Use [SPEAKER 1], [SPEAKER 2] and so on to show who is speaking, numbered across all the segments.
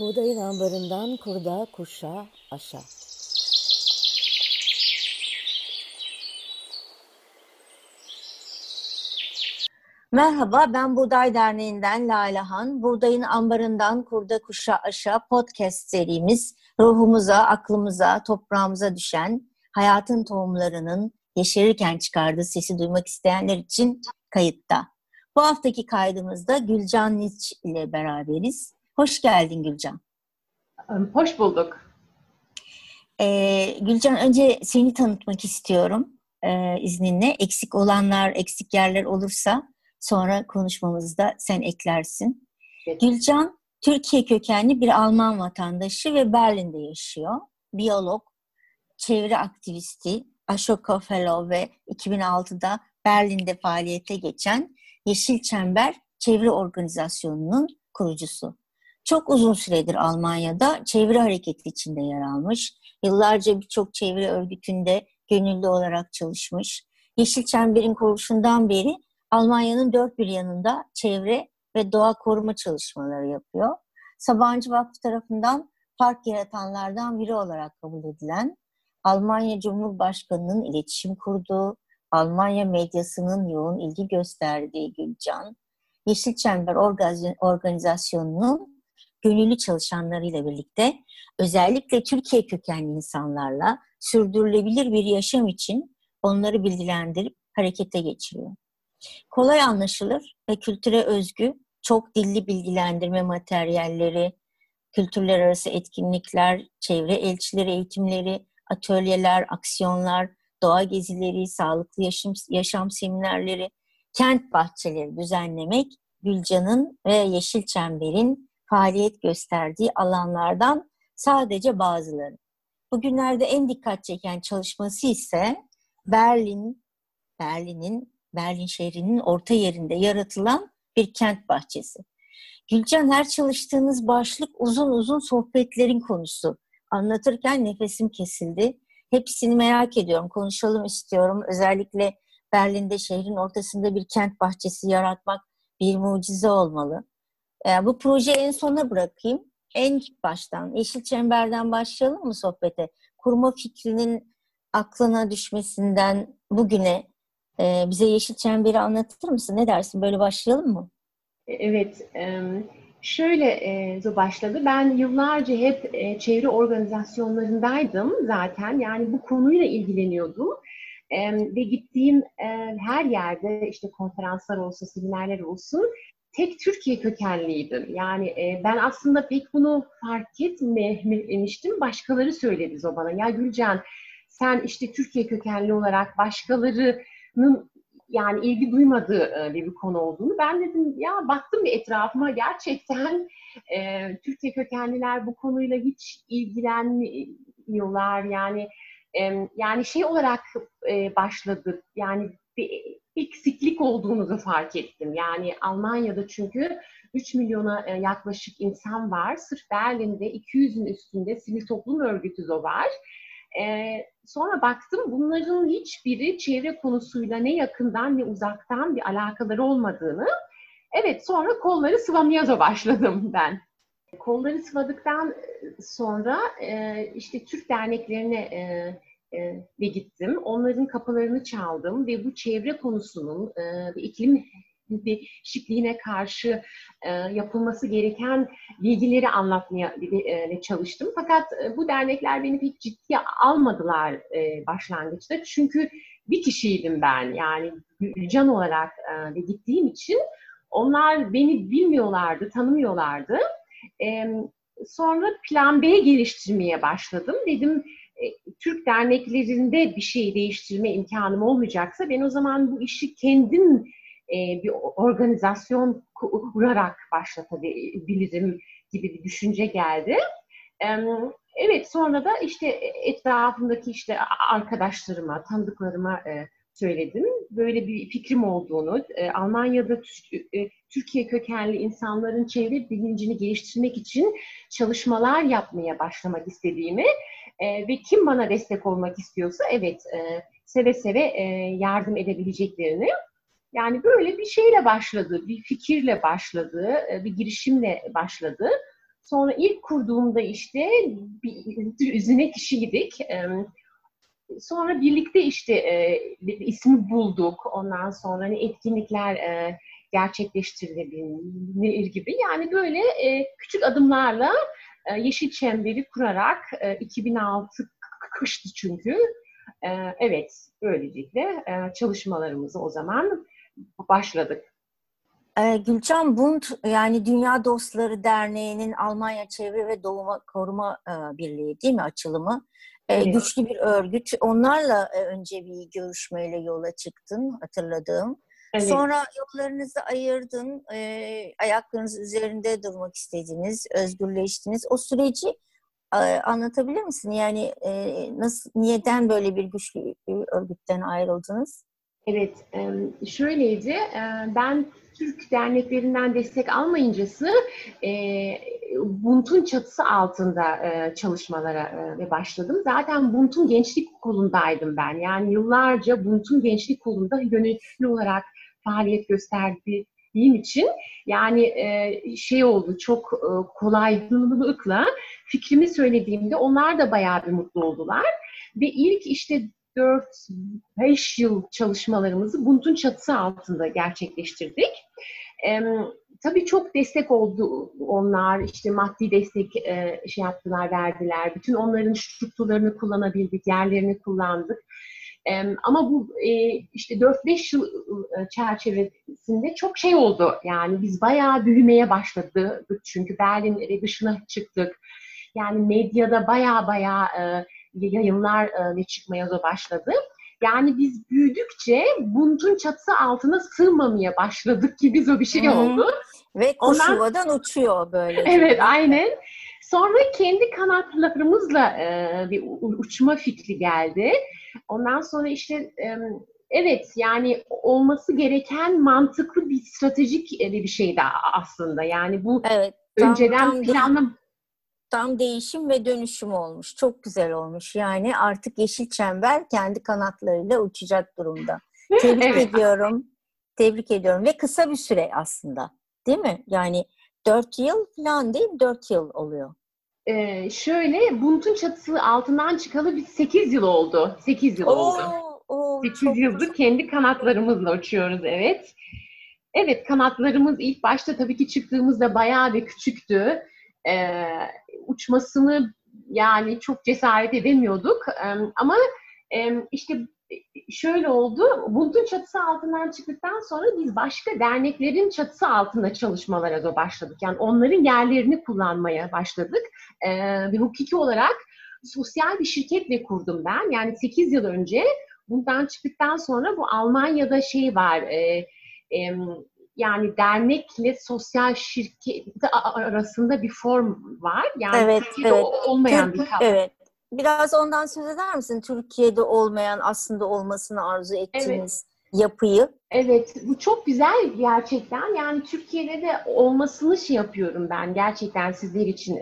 [SPEAKER 1] Buğdayın ambarından kurda, kuşa, aşa. Merhaba, ben Buğday Derneği'nden Lale Han. Buğdayın ambarından kurda, kuşa, aşa podcast serimiz ruhumuza, aklımıza, toprağımıza düşen hayatın tohumlarının yeşerirken çıkardığı sesi duymak isteyenler için kayıtta. Bu haftaki kaydımızda Gülcan Niç ile beraberiz. Hoş geldin Gülcan.
[SPEAKER 2] Hoş bulduk.
[SPEAKER 1] Ee, Gülcan önce seni tanıtmak istiyorum e, izninle. Eksik olanlar, eksik yerler olursa sonra konuşmamızda sen eklersin. Evet. Gülcan Türkiye kökenli bir Alman vatandaşı ve Berlin'de yaşıyor. Biyolog, çevre aktivisti, Ashoka Fellow ve 2006'da Berlin'de faaliyete geçen Yeşil Çember Çevre Organizasyonu'nun kurucusu. Çok uzun süredir Almanya'da çevre hareketi içinde yer almış. Yıllarca birçok çevre örgütünde gönüllü olarak çalışmış. Yeşil Çember'in kuruluşundan beri Almanya'nın dört bir yanında çevre ve doğa koruma çalışmaları yapıyor. Sabancı Vakfı tarafından fark yaratanlardan biri olarak kabul edilen, Almanya Cumhurbaşkanı'nın iletişim kurduğu, Almanya medyasının yoğun ilgi gösterdiği Gülcan, Yeşil Çember Organizasyonu'nun gönüllü çalışanlarıyla birlikte özellikle Türkiye kökenli insanlarla sürdürülebilir bir yaşam için onları bilgilendirip harekete geçiriyor. Kolay anlaşılır ve kültüre özgü çok dilli bilgilendirme materyalleri, kültürler arası etkinlikler, çevre elçileri eğitimleri, atölyeler, aksiyonlar, doğa gezileri, sağlıklı yaşam, yaşam seminerleri, kent bahçeleri düzenlemek Gülcan'ın ve Yeşil Çember'in faaliyet gösterdiği alanlardan sadece bazıları. Bugünlerde en dikkat çeken çalışması ise Berlin, Berlin'in, Berlin şehrinin orta yerinde yaratılan bir kent bahçesi. Gülcan her çalıştığınız başlık uzun uzun sohbetlerin konusu. Anlatırken nefesim kesildi. Hepsini merak ediyorum, konuşalım istiyorum. Özellikle Berlin'de şehrin ortasında bir kent bahçesi yaratmak bir mucize olmalı. Yani bu projeyi en sona bırakayım. En baştan, Yeşil Çember'den başlayalım mı sohbete? Kurma fikrinin aklına düşmesinden bugüne e, bize Yeşil Çember'i anlatır mısın? Ne dersin? Böyle başlayalım mı?
[SPEAKER 2] Evet, şöyle başladı. Ben yıllarca hep çevre organizasyonlarındaydım zaten. Yani bu konuyla ilgileniyordum. Ve gittiğim her yerde işte konferanslar olsun, seminerler olsun tek Türkiye kökenliydim. Yani ben aslında pek bunu fark etmemiştim. Başkaları söyledi o bana. Ya Gülcan sen işte Türkiye kökenli olarak başkalarının yani ilgi duymadığı e, bir konu olduğunu. Ben dedim ya baktım bir etrafıma gerçekten e, Türkiye kökenliler bu konuyla hiç ilgilenmiyorlar. Yani e, yani şey olarak e, başladı. Yani bir eksiklik olduğunu da fark ettim. Yani Almanya'da çünkü 3 milyona e, yaklaşık insan var. Sırf Berlin'de 200'ün üstünde sivil toplum örgütü de var. E, sonra baktım bunların hiçbiri çevre konusuyla ne yakından ne uzaktan bir alakaları olmadığını. Evet sonra kolları sıvamaya da başladım ben. Kolları sıvadıktan sonra e, işte Türk derneklerine e, e, ve gittim. Onların kapılarını çaldım ve bu çevre konusunun e, iklim değişikliğine karşı e, yapılması gereken bilgileri anlatmaya e, çalıştım. Fakat e, bu dernekler beni pek ciddiye almadılar e, başlangıçta. Çünkü bir kişiydim ben yani can olarak e, gittiğim için onlar beni bilmiyorlardı, tanımıyorlardı. E, sonra plan B geliştirmeye başladım. Dedim e, Türk derneklerinde bir şey değiştirme imkanım olmayacaksa ben o zaman bu işi kendim e, bir organizasyon kurarak başlatabilirim gibi bir düşünce geldi. evet sonra da işte etrafımdaki işte arkadaşlarıma, tanıdıklarıma e, söyledim. Böyle bir fikrim olduğunu, e, Almanya'da Türkiye kökenli insanların çevre bilincini geliştirmek için çalışmalar yapmaya başlamak istediğimi ve kim bana destek olmak istiyorsa evet seve seve yardım edebileceklerini yani böyle bir şeyle başladı, bir fikirle başladı, e, bir girişimle başladı. Sonra ilk kurduğumda işte bir üzerine kişiydik. E, sonra birlikte işte e, ismi bulduk. Ondan sonra hani etkinlikler e, gerçekleştirilebilir gibi. Yani böyle e, küçük adımlarla e, Yeşil Çemberi kurarak e, 2006 kıştı çünkü. E, evet, böylelikle e, çalışmalarımızı o zaman başladık.
[SPEAKER 1] E, Gülcan Bund yani Dünya Dostları Derneği'nin Almanya Çevre ve Doğuma Koruma e, Birliği değil mi açılımı? E, evet. Güçlü bir örgüt. Onlarla e, önce bir görüşmeyle yola çıktın hatırladığım. Evet. Sonra yollarınızı ayırdın, e, ayaklarınız üzerinde durmak istediniz, özgürleştiniz. O süreci e, anlatabilir misin? Yani e, nasıl, niyeden böyle bir güçlü bir örgütten ayrıldınız?
[SPEAKER 2] Evet, e, şöyleydi. E, ben Türk derneklerinden destek almayıncası e, Bunt'un çatısı altında e, çalışmalara e, başladım. Zaten Bunt'un gençlik kolundaydım ben. Yani yıllarca Bunt'un gençlik kolunda yönetici olarak faaliyet gösterdiğim için yani e, şey oldu çok e, kolaylılıkla fikrimi söylediğimde onlar da bayağı bir mutlu oldular. Ve ilk işte 4-5 yıl çalışmalarımızı Bunt'un çatısı altında gerçekleştirdik. E, tabii çok destek oldu onlar, işte maddi destek e, şey yaptılar, verdiler. Bütün onların strukturlarını kullanabildik, yerlerini kullandık. Ama bu e, işte 4-5 yıl e, çerçevesinde çok şey oldu. Yani biz bayağı büyümeye başladık çünkü Berlin dışına çıktık. Yani medyada bayağı bayağı e, yayınlar ve çıkmaya da başladı. Yani biz büyüdükçe buntun çatısı altına sığmamaya başladık ki biz o bir şey oldu.
[SPEAKER 1] Ve kuş Ondan... uçuyor böyle.
[SPEAKER 2] Evet aynen. Sonra kendi kanatlarımızla e, bir uçma fikri geldi. Ondan sonra işte e, evet yani olması gereken mantıklı bir stratejik bir şeydi aslında. Yani bu evet, tam, önceden tam planlam
[SPEAKER 1] tam değişim ve dönüşüm olmuş. Çok güzel olmuş. Yani artık Yeşil Çember kendi kanatlarıyla uçacak durumda. Tebrik evet. ediyorum. Tebrik ediyorum. Ve kısa bir süre aslında. Değil mi? Yani dört yıl falan değil mi? Dört yıl oluyor.
[SPEAKER 2] Ee, şöyle Bunt'un çatısı altından çıkalı bir 8 yıl oldu. 8 yıl oo, oldu. Oo, 8 yıldır güzel. kendi kanatlarımızla uçuyoruz evet. Evet kanatlarımız ilk başta tabii ki çıktığımızda bayağı bir küçüktü. Ee, uçmasını yani çok cesaret edemiyorduk. Ee, ama e, işte şöyle oldu. Bunt'un çatısı altından çıktıktan sonra biz başka derneklerin çatısı altında çalışmalara da başladık. Yani onların yerlerini kullanmaya başladık. Ee, ve hukuki olarak sosyal bir şirketle kurdum ben. Yani 8 yıl önce bundan çıktıktan sonra bu Almanya'da şey var. E, e, yani dernekle sosyal şirket arasında bir form var. Yani
[SPEAKER 1] evet, evet. olmayan bir kavram. Evet. Biraz ondan söz eder misin? Türkiye'de olmayan aslında olmasını arzu ettiğiniz evet. yapıyı.
[SPEAKER 2] Evet, bu çok güzel gerçekten. Yani Türkiye'de de olmasını şey yapıyorum ben gerçekten sizler için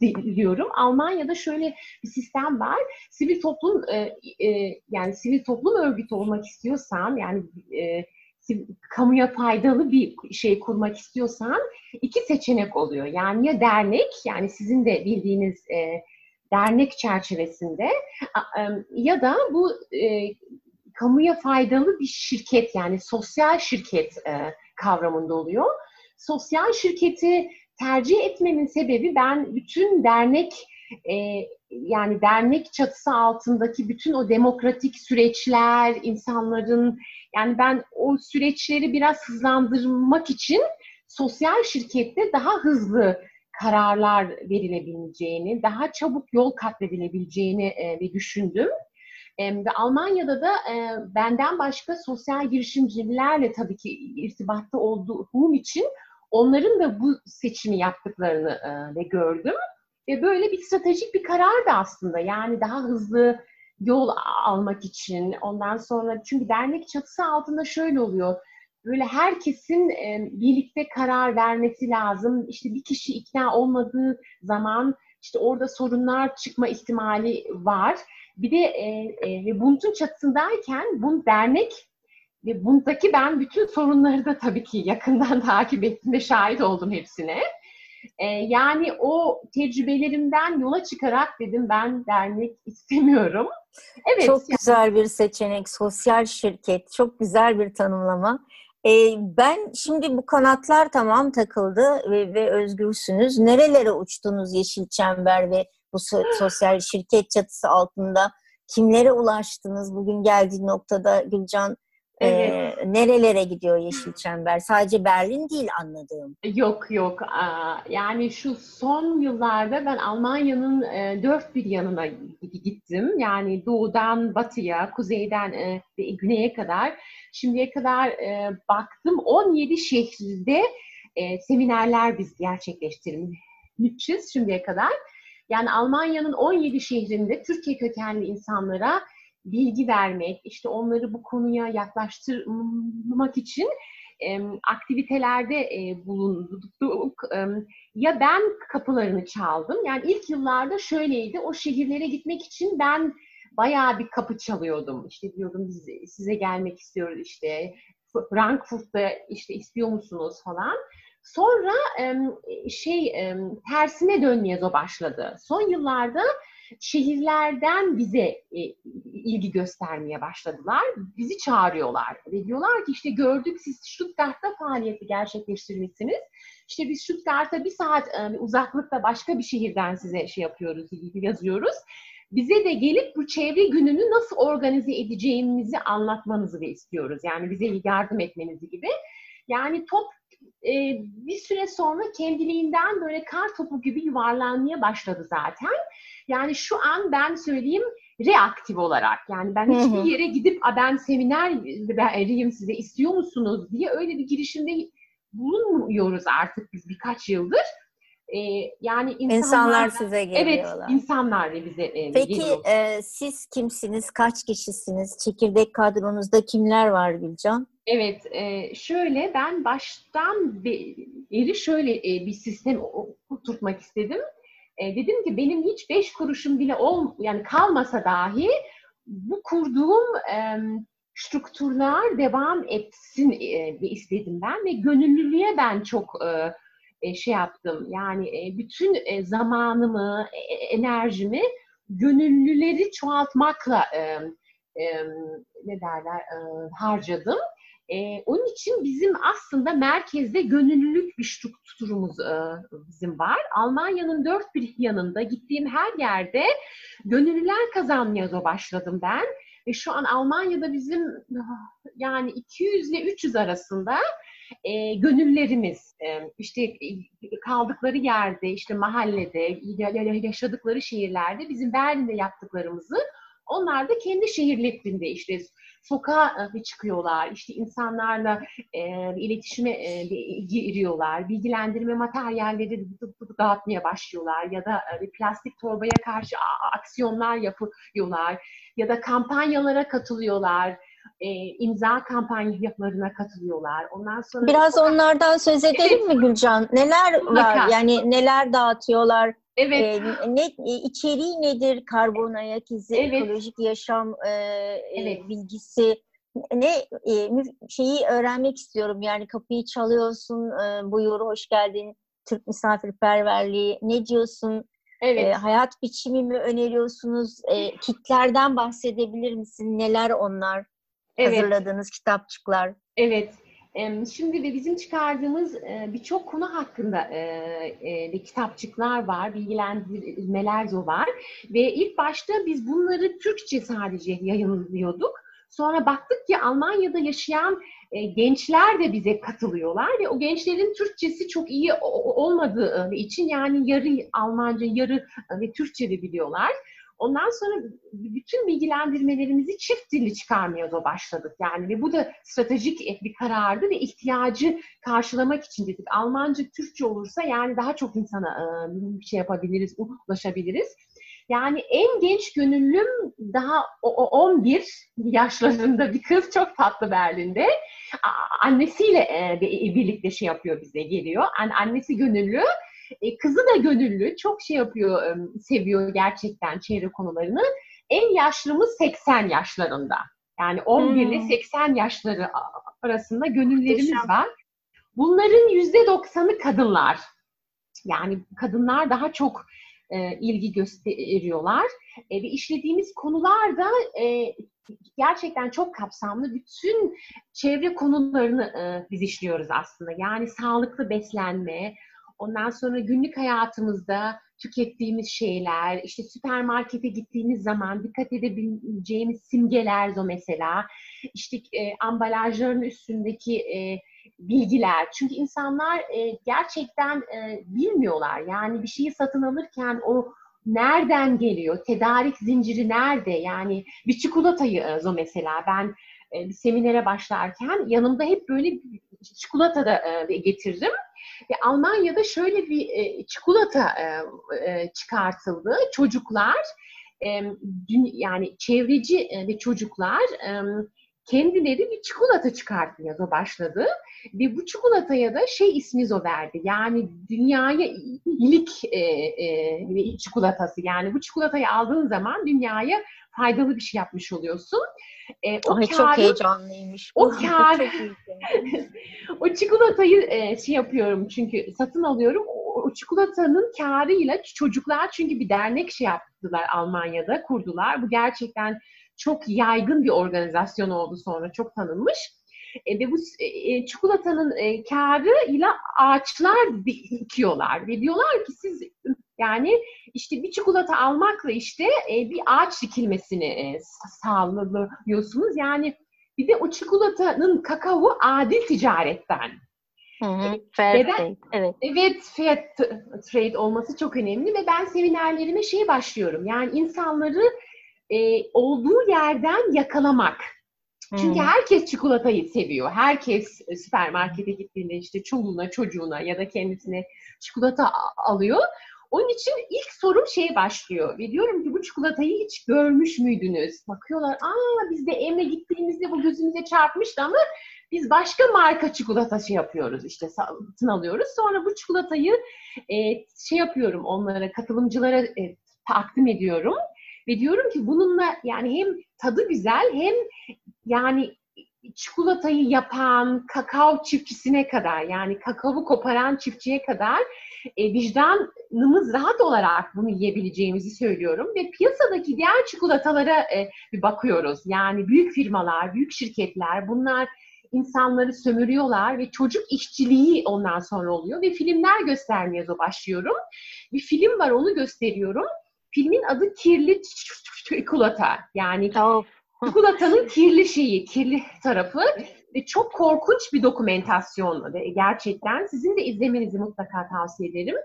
[SPEAKER 2] diliyorum. Almanya'da şöyle bir sistem var. Sivil toplum e, e, yani sivil toplum örgütü olmak istiyorsan yani e, kamuya faydalı bir şey kurmak istiyorsan iki seçenek oluyor. Yani ya dernek yani sizin de bildiğiniz e, dernek çerçevesinde ya da bu e, kamuya faydalı bir şirket yani sosyal şirket e, kavramında oluyor. Sosyal şirketi tercih etmemin sebebi ben bütün dernek e, yani dernek çatısı altındaki bütün o demokratik süreçler, insanların yani ben o süreçleri biraz hızlandırmak için sosyal şirkette daha hızlı kararlar verilebileceğini, daha çabuk yol kat edilebileceğini e, düşündüm. E, ve Almanya'da da e, benden başka sosyal girişimcilerle tabii ki irtibatta olduğum için onların da bu seçimi yaptıklarını e, ve gördüm. Ve böyle bir stratejik bir karardı aslında. Yani daha hızlı yol almak için. Ondan sonra çünkü dernek çatısı altında şöyle oluyor böyle herkesin e, birlikte karar vermesi lazım. İşte bir kişi ikna olmadığı zaman işte orada sorunlar çıkma ihtimali var. Bir de e, e, Bunt'un çatısındayken Bunt dernek ve Bunt'taki ben bütün sorunları da tabii ki yakından takip ettim ve şahit oldum hepsine. E, yani o tecrübelerimden yola çıkarak dedim ben dernek istemiyorum.
[SPEAKER 1] Evet. Çok yani. güzel bir seçenek, sosyal şirket. Çok güzel bir tanımlama. Ee, ben şimdi bu kanatlar tamam takıldı ve, ve özgürsünüz. Nerelere uçtunuz Yeşil Çember ve bu sosyal şirket çatısı altında? Kimlere ulaştınız bugün geldiği noktada Gülcan? Evet. E, nerelere gidiyor Yeşil Çember? Sadece Berlin değil anladığım.
[SPEAKER 2] Yok yok. Yani şu son yıllarda ben Almanya'nın e, dört bir yanına gittim. Yani doğudan batıya, kuzeyden e, güneye kadar. Şimdiye kadar e, baktım 17 şehirde seminerler biz gerçekleştirmişiz şimdiye kadar. Yani Almanya'nın 17 şehrinde Türkiye kökenli insanlara bilgi vermek, işte onları bu konuya yaklaştırmak için e, aktivitelerde e, bulunduk. E, ya ben kapılarını çaldım. Yani ilk yıllarda şöyleydi. O şehirlere gitmek için ben bayağı bir kapı çalıyordum. İşte diyordum biz size gelmek istiyoruz işte. Frankfurt'ta işte istiyor musunuz falan. Sonra şey tersine dönmeye başladı. Son yıllarda şehirlerden bize e, ilgi göstermeye başladılar. Bizi çağırıyorlar ve diyorlar ki işte gördük siz Stuttgart'ta faaliyeti gerçekleştirmişsiniz. İşte biz Stuttgart'a bir saat e, uzaklıkta başka bir şehirden size şey yapıyoruz, yazıyoruz. Bize de gelip bu çevre gününü nasıl organize edeceğimizi anlatmanızı da istiyoruz. Yani bize yardım etmenizi gibi. Yani top e, bir süre sonra kendiliğinden böyle kar topu gibi yuvarlanmaya başladı zaten. Yani şu an ben söyleyeyim reaktif olarak yani ben hiçbir yere gidip ben seminer vereyim size istiyor musunuz diye öyle bir girişimde bulunmuyoruz artık biz birkaç yıldır.
[SPEAKER 1] Ee, yani insanlar, insanlar size geliyorlar.
[SPEAKER 2] Evet, insanlar da bize
[SPEAKER 1] e, Peki e, siz kimsiniz? Kaç kişisiniz? Çekirdek kadronuzda kimler var Gülcan?
[SPEAKER 2] Evet, e, şöyle ben baştan beri şöyle e, bir sistem oturtmak istedim. E, dedim ki benim hiç beş kuruşum bile ol, yani kalmasa dahi bu kurduğum e, strukturlar devam etsin e, istedim ben ve gönüllülüğe ben çok e, e, şey yaptım. Yani e, bütün e, zamanımı, e, enerjimi gönüllüleri çoğaltmakla e, e, ne derler e, harcadım. E, onun için bizim aslında merkezde gönüllülük bir strukturumuz e, bizim var. Almanya'nın dört bir yanında gittiğim her yerde gönüllüler kazanmaya başladım ben. Ve şu an Almanya'da bizim yani 200 ile 300 arasında e, gönüllerimiz e, işte kaldıkları yerde, işte mahallede, yaşadıkları şehirlerde bizim Berlin'de yaptıklarımızı onlar da kendi şehirlerinde işte sokağa e, çıkıyorlar, işte insanlarla e, iletişime e, giriyorlar, bilgilendirme materyalleri dağıtmaya başlıyorlar ya da e, plastik torbaya karşı aksiyonlar yapıyorlar ya da kampanyalara katılıyorlar e, imza kampanyalarına katılıyorlar.
[SPEAKER 1] Ondan sonra biraz onlardan söz edelim mi Gülcan? Neler var? Yani neler dağıtıyorlar? Evet. E, ne içeriği nedir? Karbon ayak izi, evet. ekolojik yaşam e, evet. bilgisi ne e, şeyi öğrenmek istiyorum. Yani kapıyı çalıyorsun, e, buyur hoş geldin. Türk misafirperverliği ne diyorsun? Evet. E, hayat biçimi mi öneriyorsunuz? E, kitlerden bahsedebilir misin? Neler onlar? Evet. Hazırladığınız kitapçıklar.
[SPEAKER 2] Evet. Şimdi de bizim çıkardığımız birçok konu hakkında de kitapçıklar var, bilgilendirmeler de var. Ve ilk başta biz bunları Türkçe sadece yayınlıyorduk. Sonra baktık ki Almanya'da yaşayan gençler de bize katılıyorlar ve o gençlerin Türkçesi çok iyi olmadığı için yani yarı Almanca, yarı ve Türkçe de biliyorlar. Ondan sonra bütün bilgilendirmelerimizi çift dilli çıkarmaya da başladık. Yani ve bu da stratejik bir karardı ve ihtiyacı karşılamak için dedik. Almanca, Türkçe olursa yani daha çok insana bir şey yapabiliriz, ulaşabiliriz. Yani en genç gönüllüm daha 11 yaşlarında bir kız çok tatlı Berlin'de. Annesiyle birlikte şey yapıyor bize geliyor. Annesi gönüllü e, kızı da gönüllü, çok şey yapıyor, seviyor gerçekten çevre konularını. En yaşlımız 80 yaşlarında. Yani 11 hmm. ile 80 yaşları arasında gönüllerimiz var. Bunların %90'ı kadınlar. Yani kadınlar daha çok e, ilgi gösteriyorlar. E, ve işlediğimiz konular da e, gerçekten çok kapsamlı. Bütün çevre konularını e, biz işliyoruz aslında. Yani sağlıklı beslenme, ondan sonra günlük hayatımızda tükettiğimiz şeyler, işte süpermarkete gittiğimiz zaman dikkat edebileceğimiz simgeler o mesela, işte e, ambalajların üstündeki e, bilgiler. Çünkü insanlar e, gerçekten e, bilmiyorlar. Yani bir şeyi satın alırken o nereden geliyor, tedarik zinciri nerede? Yani bir çikolatayı e, o mesela ben e, bir seminere başlarken yanımda hep böyle çikolata da e, getiririm. Ve Almanya'da şöyle bir e, çikolata e, e, çıkartıldı. Çocuklar e, yani çevreci e, ve çocuklar e, kendileri bir çikolata çıkartmaya başladı. Ve bu çikolataya da şey ismi o verdi. Yani dünyaya iyilik e, e, çikolatası. Yani bu çikolatayı aldığın zaman dünyaya faydalı bir şey yapmış oluyorsun.
[SPEAKER 1] E, o Ay, kârı, çok heyecanlıymış.
[SPEAKER 2] O kar, o çikolatayı e, şey yapıyorum çünkü satın alıyorum. O, o çikolatanın karıyla çocuklar çünkü bir dernek şey yaptılar Almanya'da kurdular. Bu gerçekten çok yaygın bir organizasyon oldu sonra çok tanınmış. E, ve bu e, e çikolatanın e, karıyla ağaçlar dikiyorlar ve diyorlar ki siz yani işte bir çikolata almakla işte e, bir ağaç dikilmesini e, sağlıyorsunuz. Yani bir de o çikolatanın kakao adil ticaretten.
[SPEAKER 1] Hı hı, fair trade, evet.
[SPEAKER 2] Evet, fair trade olması çok önemli ve ben seminerlerime şey başlıyorum. Yani insanları e, olduğu yerden yakalamak. Çünkü hmm. herkes çikolatayı seviyor. Herkes süpermarkete gittiğinde işte çoluğuna, çocuğuna ya da kendisine çikolata alıyor. Onun için ilk sorum şey başlıyor. Ve diyorum ki bu çikolatayı hiç görmüş müydünüz? Bakıyorlar, aa biz de Emre gittiğimizde bu gözümüze çarpmıştı ama biz başka marka çikolata şey yapıyoruz işte satın alıyoruz. Sonra bu çikolatayı e, şey yapıyorum onlara, katılımcılara e, takdim ediyorum. Ve diyorum ki bununla yani hem tadı güzel hem yani çikolatayı yapan kakao çiftçisine kadar yani kakao koparan çiftçiye kadar e, vicdanımız rahat olarak bunu yiyebileceğimizi söylüyorum ve piyasadaki diğer çikolatalara e, bir bakıyoruz. Yani büyük firmalar, büyük şirketler bunlar insanları sömürüyorlar ve çocuk işçiliği ondan sonra oluyor ve filmler göstermeye başlıyorum. Bir film var onu gösteriyorum. Filmin adı Kirli Çikolata. Yani oh. çikolatanın kirli şeyi, kirli tarafı ve çok korkunç bir dokumentasyon gerçekten. Sizin de izlemenizi mutlaka tavsiye ederim.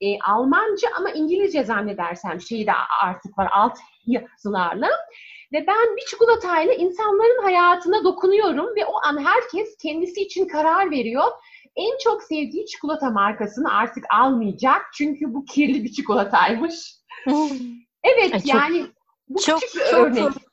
[SPEAKER 2] E, Almanca ama İngilizce zannedersem şeyi de artık var alt yazılarla. Ve ben bir çikolatayla insanların hayatına dokunuyorum ve o an herkes kendisi için karar veriyor. En çok sevdiği çikolata markasını artık almayacak çünkü bu kirli bir çikolataymış. evet Ay, yani bu çok, küçük bir çok, örnek. Çok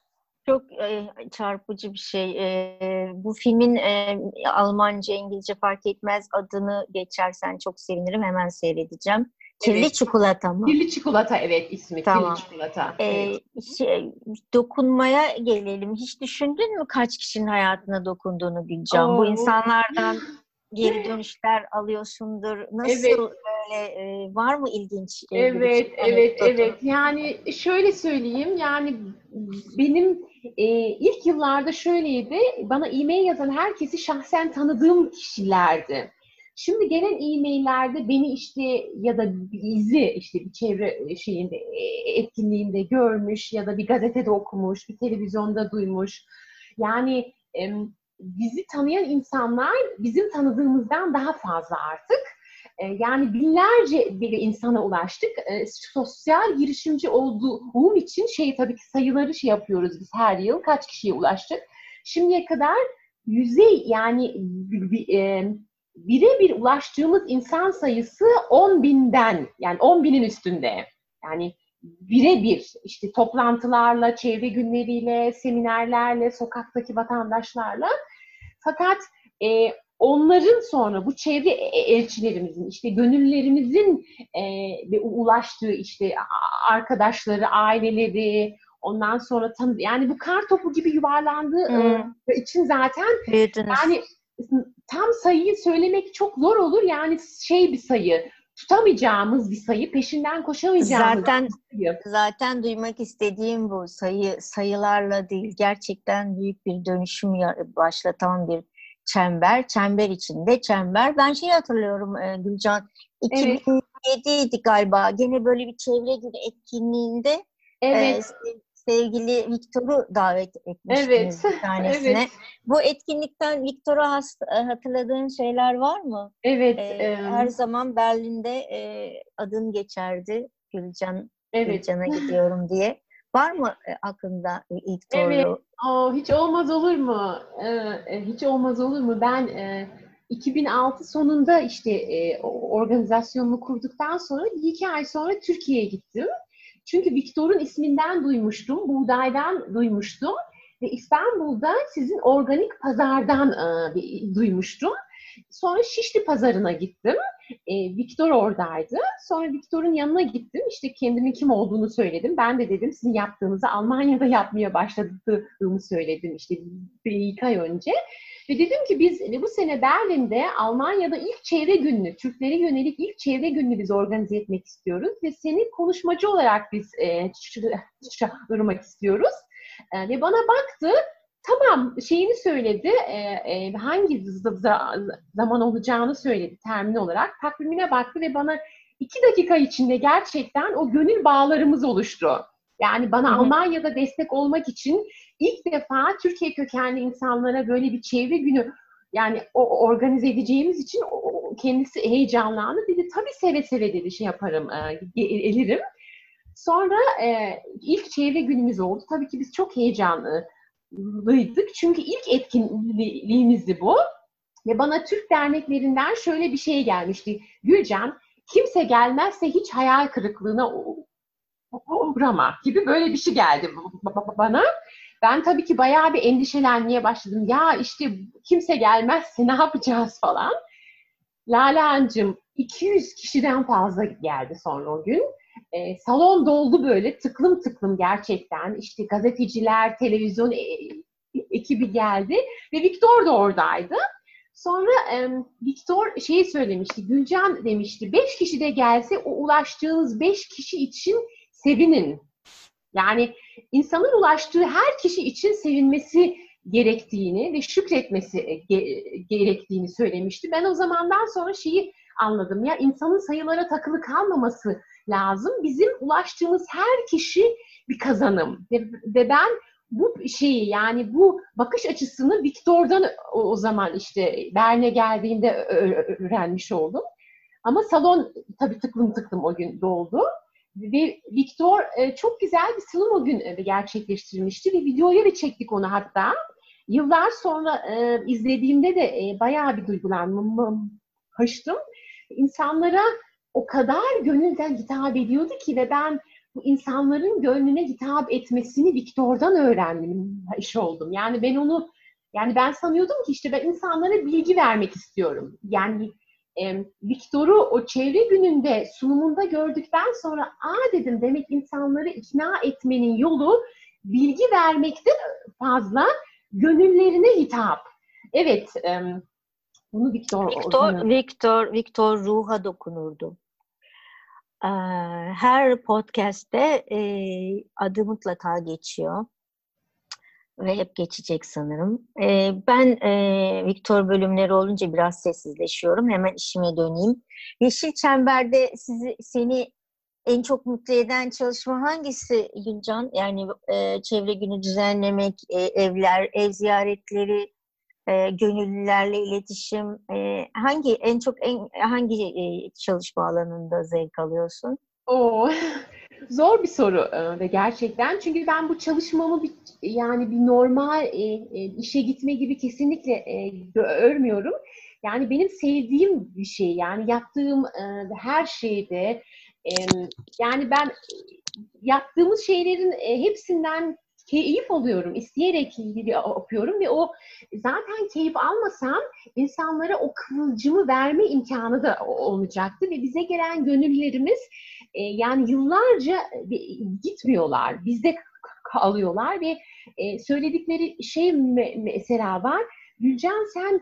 [SPEAKER 1] çok e, çarpıcı bir şey. E, bu filmin e, Almanca, İngilizce fark etmez adını geçersen çok sevinirim. Hemen seyredeceğim. Kirli evet. çikolata mı?
[SPEAKER 2] Kirli çikolata evet ismi. Tamam. Kirli çikolata.
[SPEAKER 1] Ee, evet. şey, dokunmaya gelelim. Hiç düşündün mü kaç kişinin hayatına dokunduğunu Gülcan? Bu insanlardan geri dönüşler alıyorsundur. Nasıl evet. böyle e, var mı ilginç?
[SPEAKER 2] E, evet, evet, evet. Yani şöyle söyleyeyim. Yani benim e, ilk yıllarda şöyleydi. Bana e-mail yazan herkesi şahsen tanıdığım kişilerdi. Şimdi gelen e-maillerde beni işte ya da bizi işte bir çevre şeyinde e, etkinliğinde görmüş ya da bir gazetede okumuş, bir televizyonda duymuş. Yani bizi tanıyan insanlar bizim tanıdığımızdan daha fazla artık. E, yani binlerce bir insana ulaştık. E, sosyal girişimci olduğum için şey tabii ki sayıları şey yapıyoruz biz her yıl. Kaç kişiye ulaştık? Şimdiye kadar yüzey yani e, birebir ulaştığımız insan sayısı 10 binden yani 10 binin üstünde. Yani birebir işte toplantılarla, çevre günleriyle, seminerlerle, sokaktaki vatandaşlarla. Fakat e, onların sonra bu çevre elçilerimizin işte gönüllerimizin e, ulaştığı işte arkadaşları, aileleri, ondan sonra tanı yani bu kar topu gibi yuvarlandığı hmm. e, için zaten Büyüdünüz. yani tam sayıyı söylemek çok zor olur. Yani şey bir sayı tutamayacağımız bir sayı, peşinden koşamayacağımız
[SPEAKER 1] zaten,
[SPEAKER 2] bir sayı.
[SPEAKER 1] Zaten duymak istediğim bu sayı sayılarla değil, gerçekten büyük bir dönüşüm başlatan bir çember, çember içinde çember. Ben şey hatırlıyorum e, Gülcan, 2007'ydi galiba, gene böyle bir çevre günü etkinliğinde evet. e, sevgili Viktor'u davet etmiştiniz evet. bir tanesine. evet. Bu etkinlikten Viktor'a hatırladığın şeyler var mı?
[SPEAKER 2] Evet.
[SPEAKER 1] Ee, e... Her zaman Berlin'de e, adın geçerdi Gülcan, evet. Gülcan'a gidiyorum diye. Var mı e, aklında Viktor'u? Evet.
[SPEAKER 2] Oh, hiç olmaz olur mu? Ee, hiç olmaz olur mu? Ben e, 2006 sonunda işte e, organizasyonumu kurduktan sonra bir iki ay sonra Türkiye'ye gittim. Çünkü Viktor'un isminden duymuştum, buğdaydan duymuştum ve İstanbul'da sizin organik pazardan e, duymuştum. Sonra Şişli pazarına gittim. E, Viktor oradaydı. Sonra Viktor'un yanına gittim. İşte kendimin kim olduğunu söyledim. Ben de dedim sizin yaptığınızı Almanya'da yapmaya başladığımı söyledim işte bir iki ay önce. Ve dedim ki biz bu sene Berlin'de Almanya'da ilk çevre gününü, Türklere yönelik ilk çevre gününü biz organize etmek istiyoruz. Ve seni konuşmacı olarak biz e, çağırmak istiyoruz. E, ve bana baktı, tamam şeyini söyledi, e, e, hangi zaman olacağını söyledi termin olarak. Takvimine baktı ve bana iki dakika içinde gerçekten o gönül bağlarımız oluştu. Yani bana Hı-hı. Almanya'da destek olmak için ilk defa Türkiye kökenli insanlara böyle bir çevre günü yani o organize edeceğimiz için o, kendisi heyecanlandı. Dedi tabii seve seve dedi şey yaparım, e, gelirim. Sonra e, ilk çevre günümüz oldu. Tabii ki biz çok heyecanlıydık. Çünkü ilk etkinliğimizdi bu. Ve bana Türk derneklerinden şöyle bir şey gelmişti. Gülcan, kimse gelmezse hiç hayal kırıklığına uğrama gibi böyle bir şey geldi bana. Ben tabii ki bayağı bir endişelenmeye başladım. Ya işte kimse gelmezse ne yapacağız falan. Lalancım 200 kişiden fazla geldi sonra o gün. E, salon doldu böyle tıklım tıklım gerçekten. İşte gazeteciler, televizyon e, ekibi geldi ve Viktor da oradaydı. Sonra e, Viktor şeyi söylemişti, Gülcan demişti, beş kişi de gelse o ulaştığınız beş kişi için sevinin. Yani insanın ulaştığı her kişi için sevinmesi gerektiğini ve şükretmesi e, gerektiğini söylemişti. Ben o zamandan sonra şeyi anladım. Ya insanın sayılara takılı kalmaması lazım. Bizim ulaştığımız her kişi bir kazanım. Ve, ben bu şeyi yani bu bakış açısını Viktor'dan o, o zaman işte Berne geldiğinde öğrenmiş oldum. Ama salon tabii tıklım tıklım o gün doldu. Ve Victor e, çok güzel bir sunum o gün e, gerçekleştirmişti ve videoya da çektik onu hatta. Yıllar sonra e, izlediğimde de e, bayağı bir duygulanmıştım. İnsanlara o kadar gönülden hitap ediyordu ki ve ben bu insanların gönlüne hitap etmesini Victor'dan öğrendim, iş oldum. Yani ben onu, yani ben sanıyordum ki işte ben insanlara bilgi vermek istiyorum. Yani e, Viktor'u o çevre gününde sunumunda gördükten sonra aa dedim demek insanları ikna etmenin yolu bilgi vermekten fazla gönüllerine hitap. Evet, e, bunu Viktor
[SPEAKER 1] Viktor, Viktor, Viktor ruha dokunurdu. Her podcast'te e, adı mutlaka geçiyor ve hep geçecek sanırım. E, ben e, Viktor bölümleri olunca biraz sessizleşiyorum. Hemen işime döneyim. Yeşil Çember'de sizi seni en çok mutlu eden çalışma hangisi Gülcan? Yani e, çevre günü düzenlemek, e, evler, ev ziyaretleri, e, gönüllülerle iletişim. E, hangi en çok en hangi e, çalışma alanında zevk alıyorsun?
[SPEAKER 2] Oo, zor bir soru e, ve gerçekten çünkü ben bu çalışmamı bir, yani bir normal e, e, işe gitme gibi kesinlikle e, örmüyorum. Yani benim sevdiğim bir şey yani yaptığım e, her şeyde e, yani ben yaptığımız şeylerin e, hepsinden keyif alıyorum, isteyerek yapıyorum ve o zaten keyif almasam insanlara o kıvılcımı verme imkanı da olmayacaktı ve bize gelen gönüllerimiz e, yani yıllarca e, gitmiyorlar, bizde kalıyorlar ve e, söyledikleri şey mesela var. Gülcan sen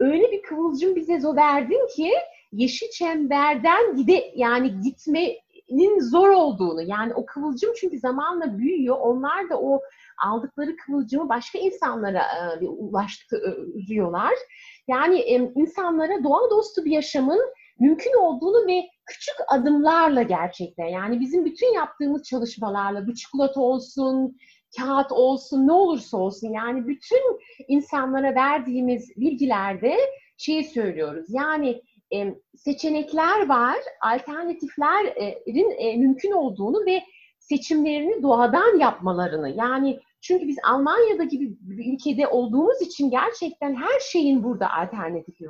[SPEAKER 2] öyle bir kıvılcım bize zo verdin ki yeşil çemberden gide yani gitmenin zor olduğunu yani o kıvılcım çünkü zamanla büyüyor. Onlar da o aldıkları kıvılcımı başka insanlara e, ulaştırıyorlar. Yani e, insanlara doğa dostu bir yaşamın mümkün olduğunu ve küçük adımlarla gerçekten yani bizim bütün yaptığımız çalışmalarla bu çikolata olsun, kağıt olsun, ne olursa olsun yani bütün insanlara verdiğimiz bilgilerde şeyi söylüyoruz. Yani e, seçenekler var, alternatiflerin e, mümkün olduğunu ve seçimlerini doğadan yapmalarını yani çünkü biz Almanya'da gibi bir ülkede olduğumuz için gerçekten her şeyin burada alternatifi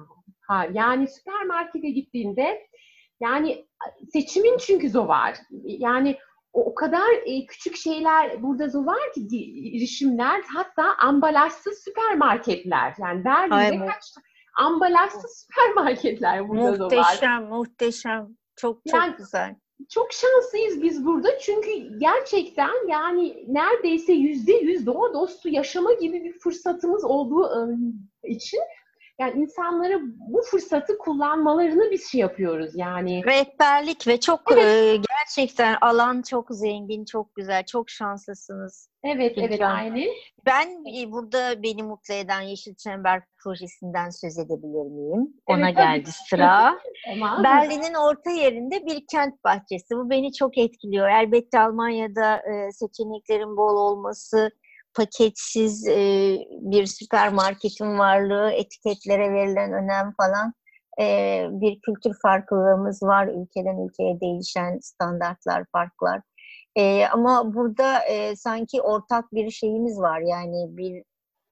[SPEAKER 2] var. Yani süpermarkete gittiğinde yani seçimin çünkü o var. Yani o, o kadar e, küçük şeyler burada var ki girişimler hatta ambalajsız süpermarketler. Yani Berlin'de kaç ambalajsız süpermarketler burada
[SPEAKER 1] muhteşem, var. Muhteşem, muhteşem. Çok çok yani, güzel.
[SPEAKER 2] Çok şanslıyız biz burada çünkü gerçekten yani neredeyse yüzde yüz doğa dostu yaşama gibi bir fırsatımız olduğu ıı, için yani insanlara bu fırsatı kullanmalarını biz şey yapıyoruz yani.
[SPEAKER 1] Rehberlik ve çok evet. e, gerçekten alan çok zengin, çok güzel, çok şanslısınız.
[SPEAKER 2] Evet, Gülcan. evet aynen.
[SPEAKER 1] Ben e, burada beni mutlu eden Yeşil Çember projesinden söz edebilir miyim? Ona evet, geldi tabii. sıra. Berlin'in orta yerinde bir kent bahçesi. Bu beni çok etkiliyor. Elbette Almanya'da e, seçeneklerin bol olması, paketsiz e, bir süpermarketin varlığı, etiketlere verilen önem falan e, bir kültür farklılığımız var. Ülkeden ülkeye değişen standartlar, farklar. E, ama burada e, sanki ortak bir şeyimiz var. Yani bir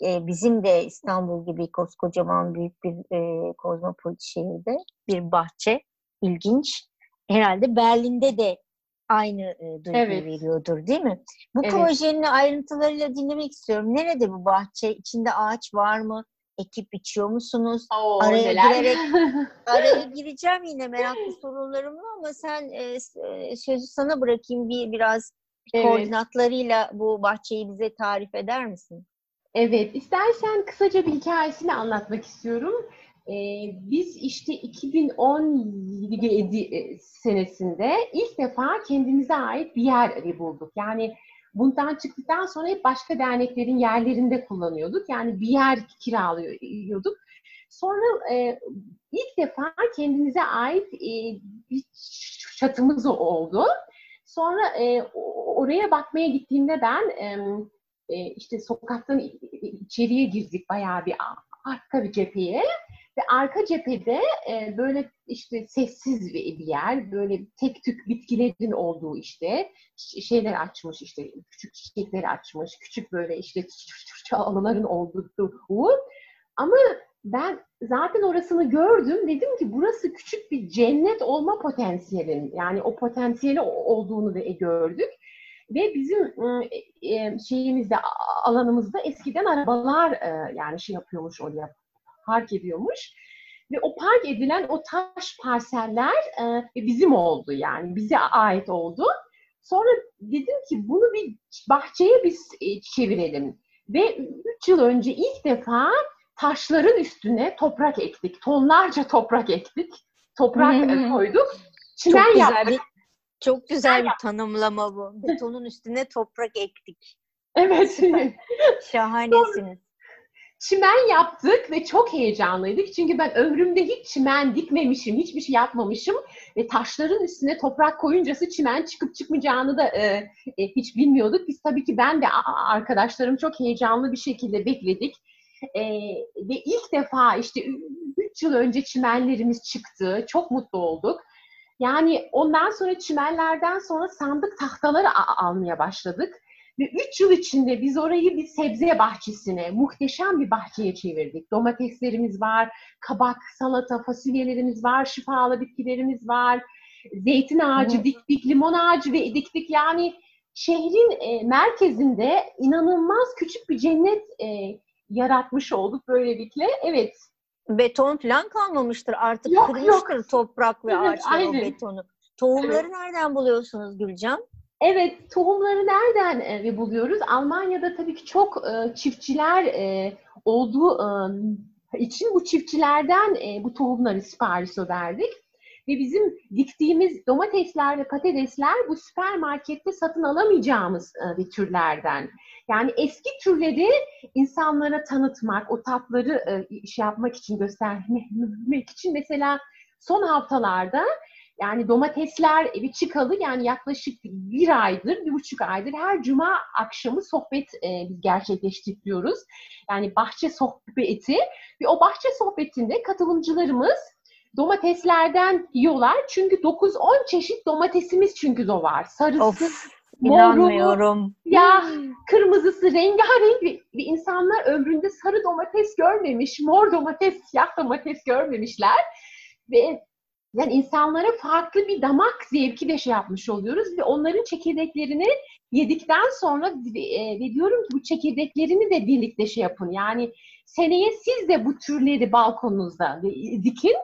[SPEAKER 1] e, bizim de İstanbul gibi koskocaman büyük bir e, kozmopolit şehirde bir bahçe. ilginç. Herhalde Berlin'de de aynı e, duygu evet. veriyordur değil mi? Bu evet. projenin ayrıntılarıyla dinlemek istiyorum. Nerede bu bahçe? İçinde ağaç var mı? Ekip içiyor musunuz? Oo, araya neler? girerek araya gireceğim yine meraklı sorularımla ama sen e, sözü sana bırakayım bir biraz evet. koordinatlarıyla bu bahçeyi bize tarif eder misin?
[SPEAKER 2] Evet, istersen kısaca bir hikayesini anlatmak istiyorum. Ee, biz işte 2017 e, senesinde ilk defa kendimize ait bir yer bulduk. Yani bundan çıktıktan sonra hep başka derneklerin yerlerinde kullanıyorduk. Yani bir yer kiralıyorduk. Sonra e, ilk defa kendimize ait e, bir çatımız oldu. Sonra e, oraya bakmaya gittiğimde ben e, işte sokaktan içeriye girdik bayağı bir arka bir cepheye ve arka cephede e, böyle işte sessiz bir yer, böyle tek tük bitkilerin olduğu işte şeyler açmış işte küçük çiçekler açmış, küçük böyle işte çalıların olduğu ama ben zaten orasını gördüm. Dedim ki burası küçük bir cennet olma potansiyelin yani o potansiyeli olduğunu da gördük. Ve bizim e, şeyimizde alanımızda eskiden arabalar e, yani şey yapıyormuş oraya park ediyormuş. Ve o park edilen o taş parseller e, bizim oldu yani bize ait oldu. Sonra dedim ki bunu bir bahçeye biz e, çevirelim. Ve üç yıl önce ilk defa taşların üstüne toprak ektik. Tonlarca toprak ektik. Toprak hmm. koyduk.
[SPEAKER 1] Çimen çok güzel yaptık. Bir, çok güzel bir tanımlama bu. Betonun üstüne toprak ektik.
[SPEAKER 2] Evet.
[SPEAKER 1] Şahanesiniz
[SPEAKER 2] çimen yaptık ve çok heyecanlıydık. Çünkü ben ömrümde hiç çimen dikmemişim, hiçbir şey yapmamışım. Ve taşların üstüne toprak koyuncası çimen çıkıp çıkmayacağını da e, e, hiç bilmiyorduk. Biz tabii ki ben de arkadaşlarım çok heyecanlı bir şekilde bekledik. E, ve ilk defa işte 3 yıl önce çimenlerimiz çıktı. Çok mutlu olduk. Yani ondan sonra çimenlerden sonra sandık tahtaları almaya başladık. Ve üç yıl içinde biz orayı bir sebze bahçesine, muhteşem bir bahçeye çevirdik. Domateslerimiz var, kabak, salata, fasulyelerimiz var, şifalı bitkilerimiz var. Zeytin ağacı diktik, limon ağacı ve diktik. Yani şehrin e, merkezinde inanılmaz küçük bir cennet e, yaratmış olduk böylelikle. Evet.
[SPEAKER 1] Beton falan kalmamıştır artık yok, kırmıştır yok. toprak ve evet, ağaçlar aynen. o betonu. Tohumları evet. nereden buluyorsunuz Gülcan?
[SPEAKER 2] Evet, tohumları nereden e, buluyoruz? Almanya'da tabii ki çok e, çiftçiler e, olduğu için bu çiftçilerden e, bu tohumları sipariş verdik. Ve bizim diktiğimiz domatesler ve patatesler bu süpermarkette satın alamayacağımız e, bir türlerden. Yani eski türleri insanlara tanıtmak, o tatları e, şey yapmak için, göstermek için mesela son haftalarda yani domatesler evi çıkalı yani yaklaşık bir aydır, bir buçuk aydır her cuma akşamı sohbet e, biz gerçekleştiriyoruz. Yani bahçe sohbeti ve o bahçe sohbetinde katılımcılarımız domateslerden yiyorlar. Çünkü 9-10 çeşit domatesimiz çünkü de var. Sarısı,
[SPEAKER 1] of, moru,
[SPEAKER 2] ya kırmızısı, rengarenk ve, ve insanlar ömründe sarı domates görmemiş, mor domates, siyah domates görmemişler. Ve yani insanlara farklı bir damak zevki de şey yapmış oluyoruz ve onların çekirdeklerini yedikten sonra e, ve diyorum ki bu çekirdeklerini de birlikte şey yapın. Yani seneye siz de bu türleri balkonunuzda dikin.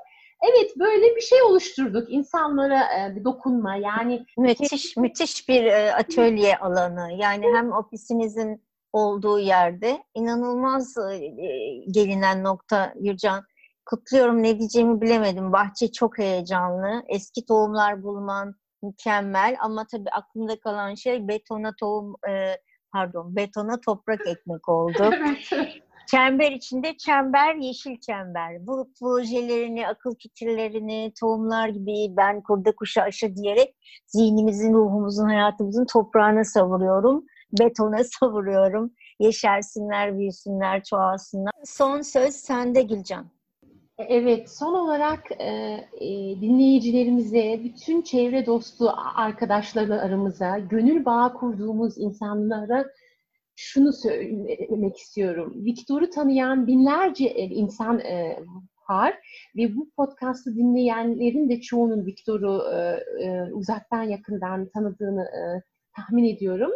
[SPEAKER 2] Evet böyle bir şey oluşturduk. İnsanlara e, bir dokunma yani.
[SPEAKER 1] Müthiş, müthiş bir e, atölye alanı. Yani hem ofisinizin olduğu yerde inanılmaz gelinen nokta Gürcan kutluyorum ne diyeceğimi bilemedim. Bahçe çok heyecanlı. Eski tohumlar bulman mükemmel ama tabii aklımda kalan şey betona tohum e, pardon betona toprak ekmek oldu. çember içinde çember, yeşil çember. Bu projelerini, akıl fikirlerini, tohumlar gibi ben kurda kuşa aşı diyerek zihnimizin, ruhumuzun, hayatımızın toprağına savuruyorum. Betona savuruyorum. Yeşersinler, büyüsünler, çoğalsınlar. Son söz sende Gülcan.
[SPEAKER 2] Evet, son olarak e, e, dinleyicilerimize, bütün çevre dostu arkadaşları aramıza, gönül bağı kurduğumuz insanlara şunu söylemek istiyorum. Viktor'u tanıyan binlerce e, insan e, var ve bu podcast'ı dinleyenlerin de çoğunun Viktor'u e, e, uzaktan yakından tanıdığını e, tahmin ediyorum.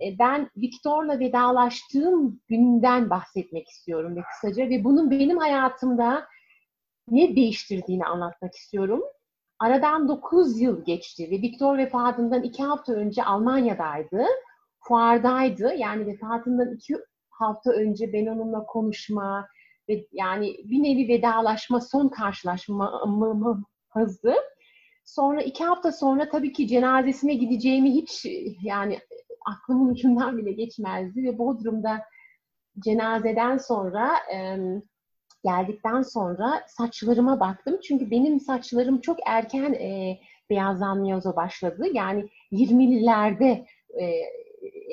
[SPEAKER 2] E, ben Viktor'la vedalaştığım günden bahsetmek istiyorum ve kısaca ve bunun benim hayatımda ne değiştirdiğini anlatmak istiyorum. Aradan 9 yıl geçti ve Viktor vefatından 2 hafta önce Almanya'daydı. Fuardaydı. Yani vefatından 2 hafta önce ben onunla konuşma ve yani bir nevi vedalaşma, son karşılaşmamızdı. Sonra iki hafta sonra tabii ki cenazesine gideceğimi hiç yani aklımın ucundan bile geçmezdi ve Bodrum'da cenazeden sonra geldikten sonra saçlarıma baktım. Çünkü benim saçlarım çok erken e, beyazlanmaya başladı. Yani 20'lilerde e,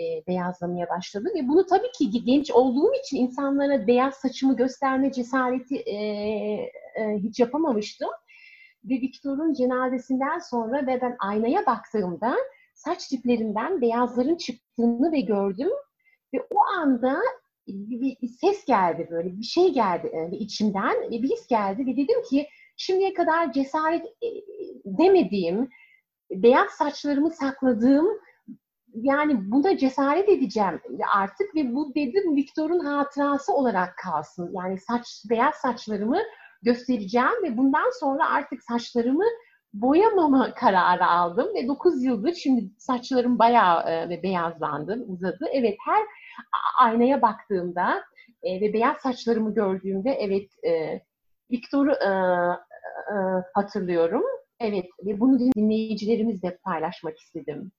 [SPEAKER 2] e, beyazlamaya başladı ve bunu tabii ki genç olduğum için insanlara beyaz saçımı gösterme cesareti e, e, hiç yapamamıştım. Ve Victor'un cenazesinden sonra ve ben aynaya baktığımda saç diplerimden beyazların çıktığını ve gördüm. Ve o anda bir, bir ses geldi böyle bir şey geldi e, içimden bir his geldi ve dedim ki şimdiye kadar cesaret e, demediğim beyaz saçlarımı sakladığım yani buna cesaret edeceğim artık ve bu dedim Viktor'un hatırası olarak kalsın. Yani saç beyaz saçlarımı göstereceğim ve bundan sonra artık saçlarımı boyamama kararı aldım ve 9 yıldır şimdi saçlarım bayağı e, beyazlandı, uzadı. Evet her aynaya baktığımda e, ve beyaz saçlarımı gördüğümde evet e, Victor'u e, e, hatırlıyorum. Evet ve bunu dinleyicilerimizle paylaşmak istedim.